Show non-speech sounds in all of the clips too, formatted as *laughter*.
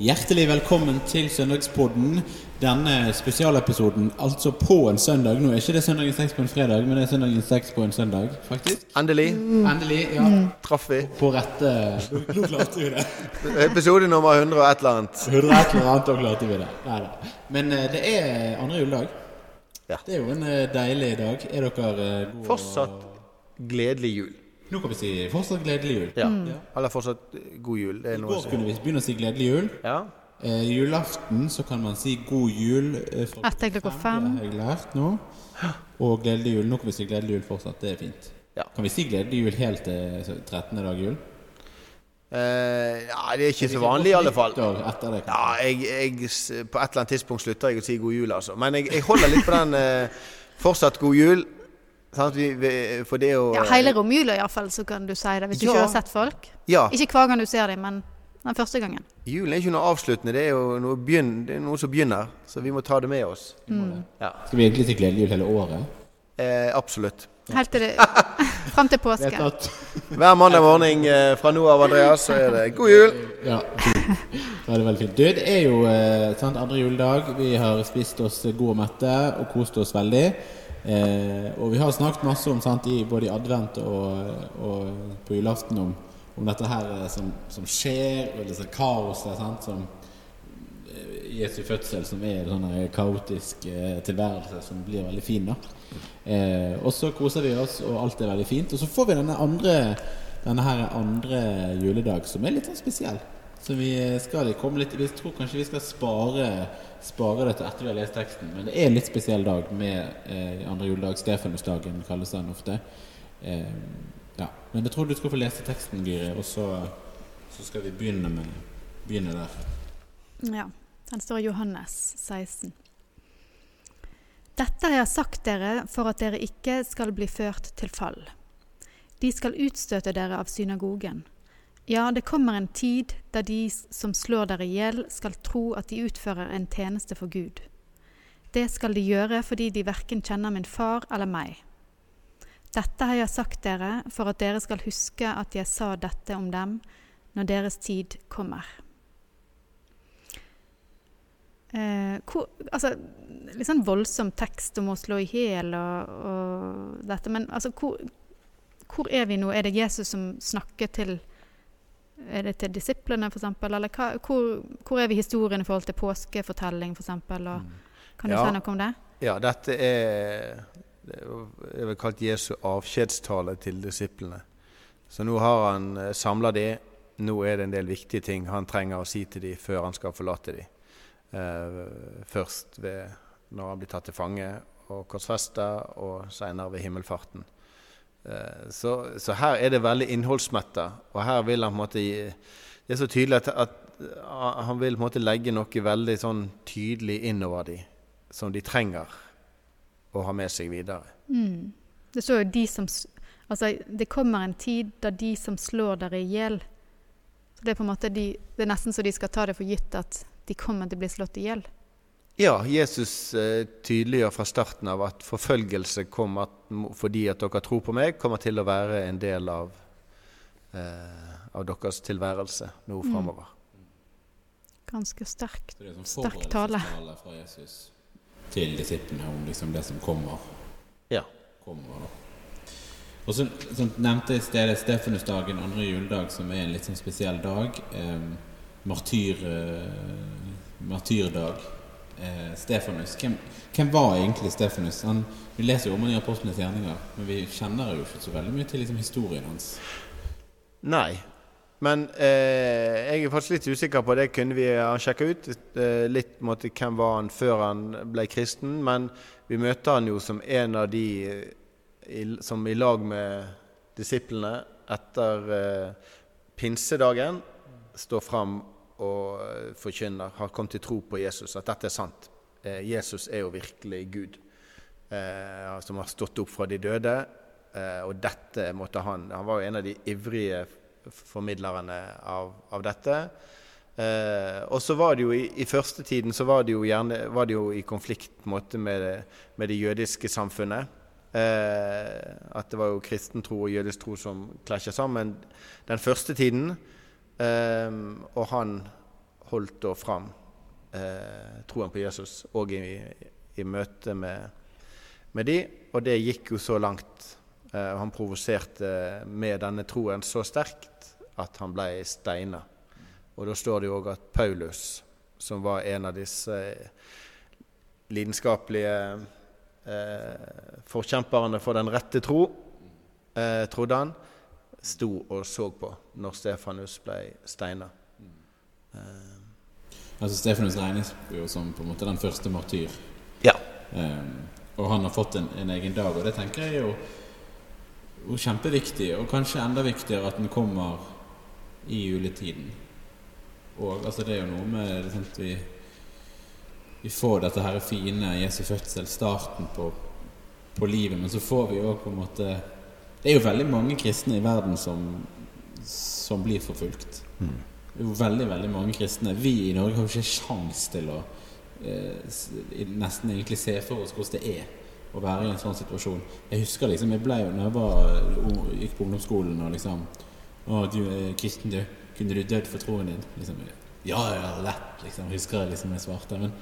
Hjertelig velkommen til Søndagspodden. Denne spesialepisoden altså på en søndag. Nå er ikke det søndagen 6 på en fredag, men det er søndagen 6 på en søndag, faktisk. Endelig Endelig, ja. traff vi. På rette Nå klarte vi det. Episode nummer 100 og et eller annet. 100 et eller annet, da klarte vi det. Neida. Men eh, det er andre juledag. Ja. Det er jo en eh, deilig dag. Er dere eh, gode Fortsatt gledelig jul. Nå kan vi si fortsatt gledelig jul. Ja. Eller fortsatt god jul. Det er I noe går kunne vi begynne å si gledelig jul. Ja. Eh, julaften så kan man si god jul. Eh, Etter klokka fem. Det har jeg lært nå. Og gledelig jul. Nå kan vi si gledelig jul fortsatt. Det er fint. Ja. Kan vi si gledelig jul helt til så 13. dag jul? Eh, ja, det er ikke så vanlig i alle fall. Etter det. Ja, jeg, jeg, på et eller annet tidspunkt slutter jeg å si god jul, altså. Men jeg, jeg holder litt på den eh, fortsatt god jul. Sant? Vi, vi, for det å Ja, hele romjula iallfall, så kan du si det. Hvis du Ja. ikke har sett folk. Ja. Ikke hver gang du ser dem, men den første gangen. Julen er ikke noe avsluttende, det er jo noe, begyn det er noe som begynner. Så vi må ta det med oss. Ja, Skal vi egentlig si gledelig jul hele året? eh, absolutt. Helt til det *laughs* Fram til påske. Hver mandag morgen eh, fra nå av, Andreas, så er det god jul. Ja. Da er det veldig fint. Du, det er jo eh, sant, andre juledag. Vi har spist oss gode og mette og kost oss veldig. Eh, og vi har snakket masse om sant, i, både i advent og, og på julaften om, om dette her eh, som, som skjer, og dette kaoset sant, som eh, Jesu fødsel, som er en sånn kaotisk eh, tilværelse som blir veldig fin. da eh, Og så koser vi oss, og alt er veldig fint. Og så får vi denne andre Denne her andre juledag som er litt sånn spesiell. Så vi skal komme litt Vi tror kanskje vi skal spare Spare det til etter vi har lest teksten. Men det er en litt spesiell dag med eh, andre juledag. Stefanusdagen kalles den ofte. Eh, ja. Men jeg tror du skal få lese teksten, Gyri, og så, så skal vi begynne med Begynne der. Ja. Den står i Johannes 16. Dette har jeg sagt dere for at dere ikke skal bli ført til fall. De skal utstøte dere av synagogen. Ja, det kommer en tid da de som slår dere i hjel, skal tro at de utfører en tjeneste for Gud. Det skal de gjøre fordi de verken kjenner min far eller meg. Dette har jeg sagt dere for at dere skal huske at jeg sa dette om dem når deres tid kommer. Eh, hvor, altså, litt sånn voldsom tekst om å slå i hjel og, og dette, men altså, hvor, hvor er vi nå? Er det Jesus som snakker til Er det til disiplene, f.eks.? Eller hva, hvor, hvor er vi i historien i forhold til påskefortelling, f.eks.? Og, kan du Ja. si noe om det? Ja, dette er det er kalt Jesu avskjedstale til disiplene. Så nå har han samla de. Nå er det en del viktige ting han trenger å si til de før han skal forlate de. Eh, først ved, når han blir tatt til fange og korsfesta, og seinere ved himmelfarten. Eh, så, så her er det veldig innholdsmetta, og her vil han på en måte Det er så tydelig at, at uh, han vil på en måte legge noe veldig sånn tydelig innover de, som de trenger å ha med seg videre. Mm. Det står jo de som Altså, det kommer en tid da de som slår dere i hjel det er de, Det er nesten så de skal ta det for gitt at de kommer til å bli slått i hjel. Ja, Jesus eh, tydeliggjør fra starten av at forfølgelse kommer fordi at dere tror på meg, kommer til å være en del av, eh, av deres tilværelse nå framover. Ganske sterk, Så det er sånn sterk tale. fra Jesus til disiplene om liksom det som kommer. Ja. kommer. Og så, så nevnte jeg i stedet Stefanusdagen, andre juledag, som er en litt sånn spesiell dag. Eh, martyr, eh, martyrdag. Eh, Stefanus. Hvem, hvem var egentlig Stefanus? Han, vi leser jo om han i Apostlenes gjerninger, men vi kjenner jo ikke så veldig mye til liksom, historien hans. Nei. Men eh, jeg er faktisk litt usikker på det. Kunne vi ha sjekka ut eh, litt måtte, hvem var han før han ble kristen? Men vi møter han jo som en av de eh, i, som i lag med disiplene etter eh, pinsedagen står fram og eh, forkynner, har kommet til tro på Jesus, at dette er sant. Eh, Jesus er jo virkelig Gud, eh, som har stått opp fra de døde. Og dette måtte han Han var jo en av de ivrige formidlerne av, av dette. Eh, og så var det jo i, i førstetiden så var det jo gjerne var det jo i konflikt måte med, det- med det jødiske samfunnet. Eh, at det var jo kristen tro og jødisk tro som klasja sammen den første tiden. Eh, og han holdt da fram eh, troen på Jesus og i, i møte med, med de, og det gikk jo så langt. Eh, han provoserte med denne troen så sterkt at han ble steina. Og da står det jo òg at Paulus, som var en av disse lidenskapelige eh, forkjemperne for den rette tro, eh, trodde han, sto og så på når Stefanus ble steina. Eh. Altså Stefanus regnes jo som på en måte den første martyr. Ja. Um, og han har fått en, en, egen dag, og det tenker jeg jo, jo kjempeviktig, og kanskje enda viktigere at den kommer i juletiden. Og altså Det er jo noe med det, sant, vi vi får dette her fine Jesu fødsel, starten på, på livet, men så får vi jo på en måte Det er jo veldig mange kristne i verden som, som blir forfulgt. Mm. Det er jo veldig, veldig mange kristne. Vi i Norge har jo ikke sjans til å eh, nesten egentlig se for oss hvordan det er å være i en sånn situasjon. Jeg husker liksom Jeg ble jo når jeg var, gikk på ungdomsskolen og liksom Å, du er kristen, du. Kunne du dødd for troen din? Liksom, ja, ja, lett, liksom. Husker jeg liksom jeg svarte. Men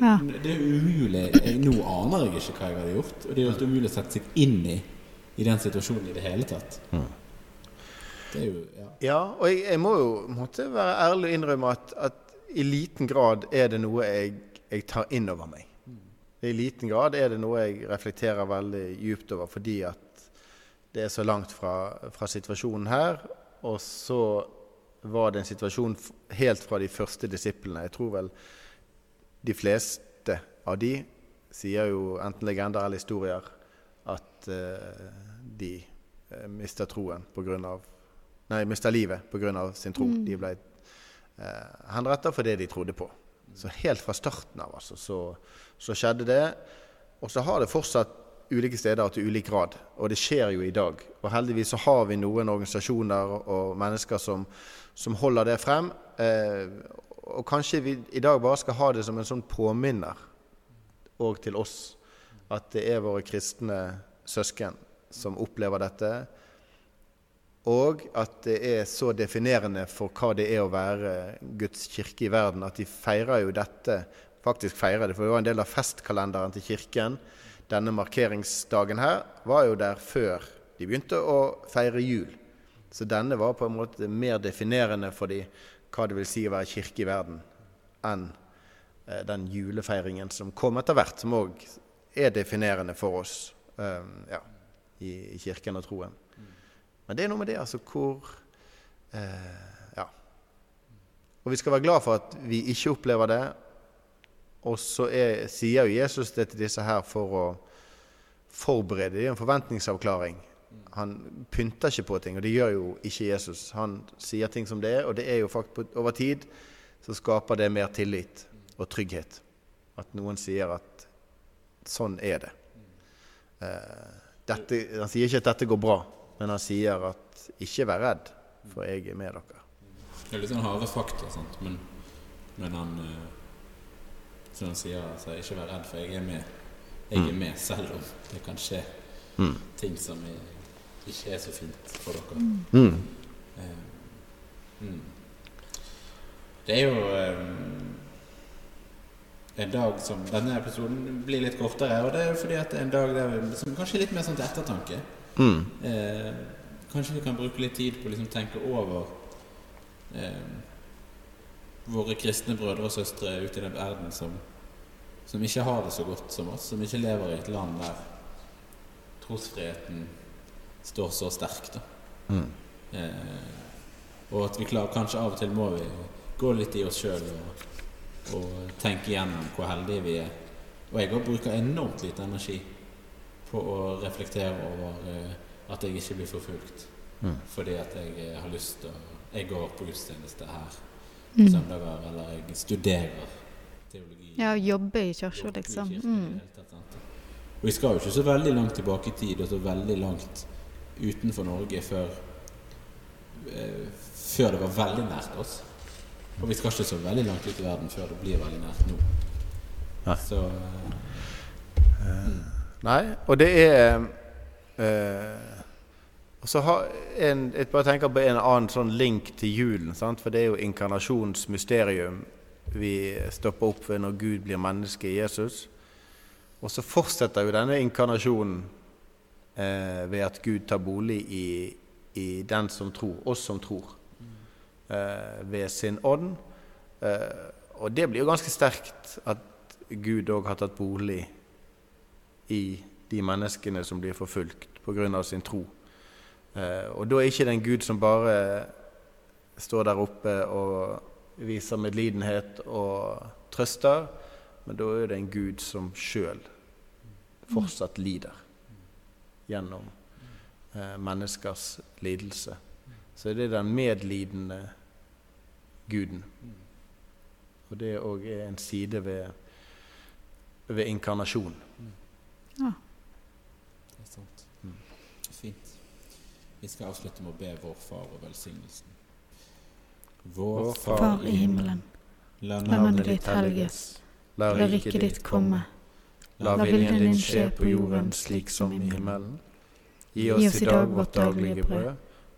ja. det er umulig. Nå aner jeg ikke hva jeg hadde gjort. Og det er jo umulig å sette seg inn i, i den situasjonen i det hele tatt. Mm. Det er jo Ja, ja og jeg, jeg, må jo måtte være ærlig og innrømme at, at, i liten grad er det noe jeg, jeg tar inn over meg. Mm. I liten grad er det noe jeg reflekterer veldig djupt over fordi at det er så langt fra, fra situasjonen her. Og så var det en situasjon helt fra de første disiplene. Jeg tror vel de fleste av de sier jo enten legender eller historier at uh, de uh, mista troen på grunn av Nei, mista livet pga. sin tro. Mm. De ble uh, henrettet for det de trodde på. Så helt fra starten av altså, så, så skjedde det. Og så har det fortsatt ulike steder til ulik grad, og det skjer jo i dag. Og heldigvis så har vi noen organisasjoner og mennesker som, som holder det frem. Eh, og kanskje vi i dag bare skal ha det som en sånn påminner òg til oss at det er våre kristne søsken som opplever dette. Og at det er så definerende for hva det er å være Guds kirke i verden, at de feirer jo dette faktisk feirer det. For det var en del av festkalenderen til kirken. Denne markeringsdagen her var jo der før de begynte å feire jul. Så denne var på en måte mer definerende for de, hva det vil si å være kirke i verden, enn eh, den julefeiringen som kom etter hvert, som òg er definerende for oss um, ja, i, i, kirken og troen. Men det er noe med det, altså hvor eh, Ja. Og vi skal være glad for at vi ikke opplever det. Og så er, sier jo Jesus det til disse her for å forberede Det er en forventningsavklaring han pynter ikke på ting, og det gjør jo ikke Jesus. Han sier ting som det er, og det er jo faktisk over tid så skaper det mer tillit og trygghet. At noen sier at sånn er det. Eh, dette, han sier ikke at dette går bra, men han sier at ikke vær redd, for jeg er med dere. Det er litt sånn harde fakta, sant? Men, men han som han sier altså ikke vær redd, for jeg er med. Jeg er mm. med selv om det kan skje mm. ting som er ikke er så fint for dere. Mm. Eh, mm. Det er jo um, en dag som Denne episoden blir litt kortere, og det er fordi at det er en dag der vi, som kanskje er litt mer sånn til ettertanke. Mm. Eh, kanskje vi kan bruke litt tid på å liksom tenke over eh, våre kristne brødre og søstre ute i den verden som, som ikke har det så godt som oss, som ikke lever i et land der trosfriheten står så sterkt. Mm. Eh, og at vi klarer Kanskje av og til må vi gå litt i oss sjøl og, og, tenke igjennom hvor heldige vi er. Og jeg òg bruker enormt lite energi på å reflektere over eh, at jeg ikke blir forfulgt. Mm. Fordi at jeg eh, har lyst til å Jeg går på gudstjeneste her mm. søndager, eller jeg studerer teologi. Ja, jobber i kirka, liksom. Mm. Og vi skal jo ikke så veldig langt tilbake i tid, og så veldig langt utenfor Norge før, eh, før det var veldig nært oss. Og vi skal ikke så veldig langt ut i verden før det blir veldig nært nå. Nei. Så uh, Nei, og det er uh, Og så har en, Jeg bare tenker på en annen sånn link til julen, sant? for det er jo inkarnasjonsmysterium vi stopper opp ved når Gud blir menneske i Jesus. Og så fortsetter jo denne inkarnasjonen eh, ved at Gud tar bolig i, i, den som tror, oss som tror, ved sin ånd. Eh, og det blir jo ganske sterkt at Gud òg har tatt bolig i de menneskene som blir forfulgt pga. sin tro. Eh, og da er ikke det en Gud som bare står der oppe og viser medlidenhet og trøster, men da er det en Gud som sjøl fortsatt lider gjennom eh, menneskers lidelse. Så det er den medlidende guden. Og det òg er en side ved, ved inkarnasjon. Ja. Det er sant. Fint. Vi skal avslutte med å be vår Far og velsignelsen. Vår Far Far i himmelen. La navnet ditt helliges. La La riket ditt komme. La viljen din skje på jorden slik som i himmelen. Gi oss i dag vårt daglige brød,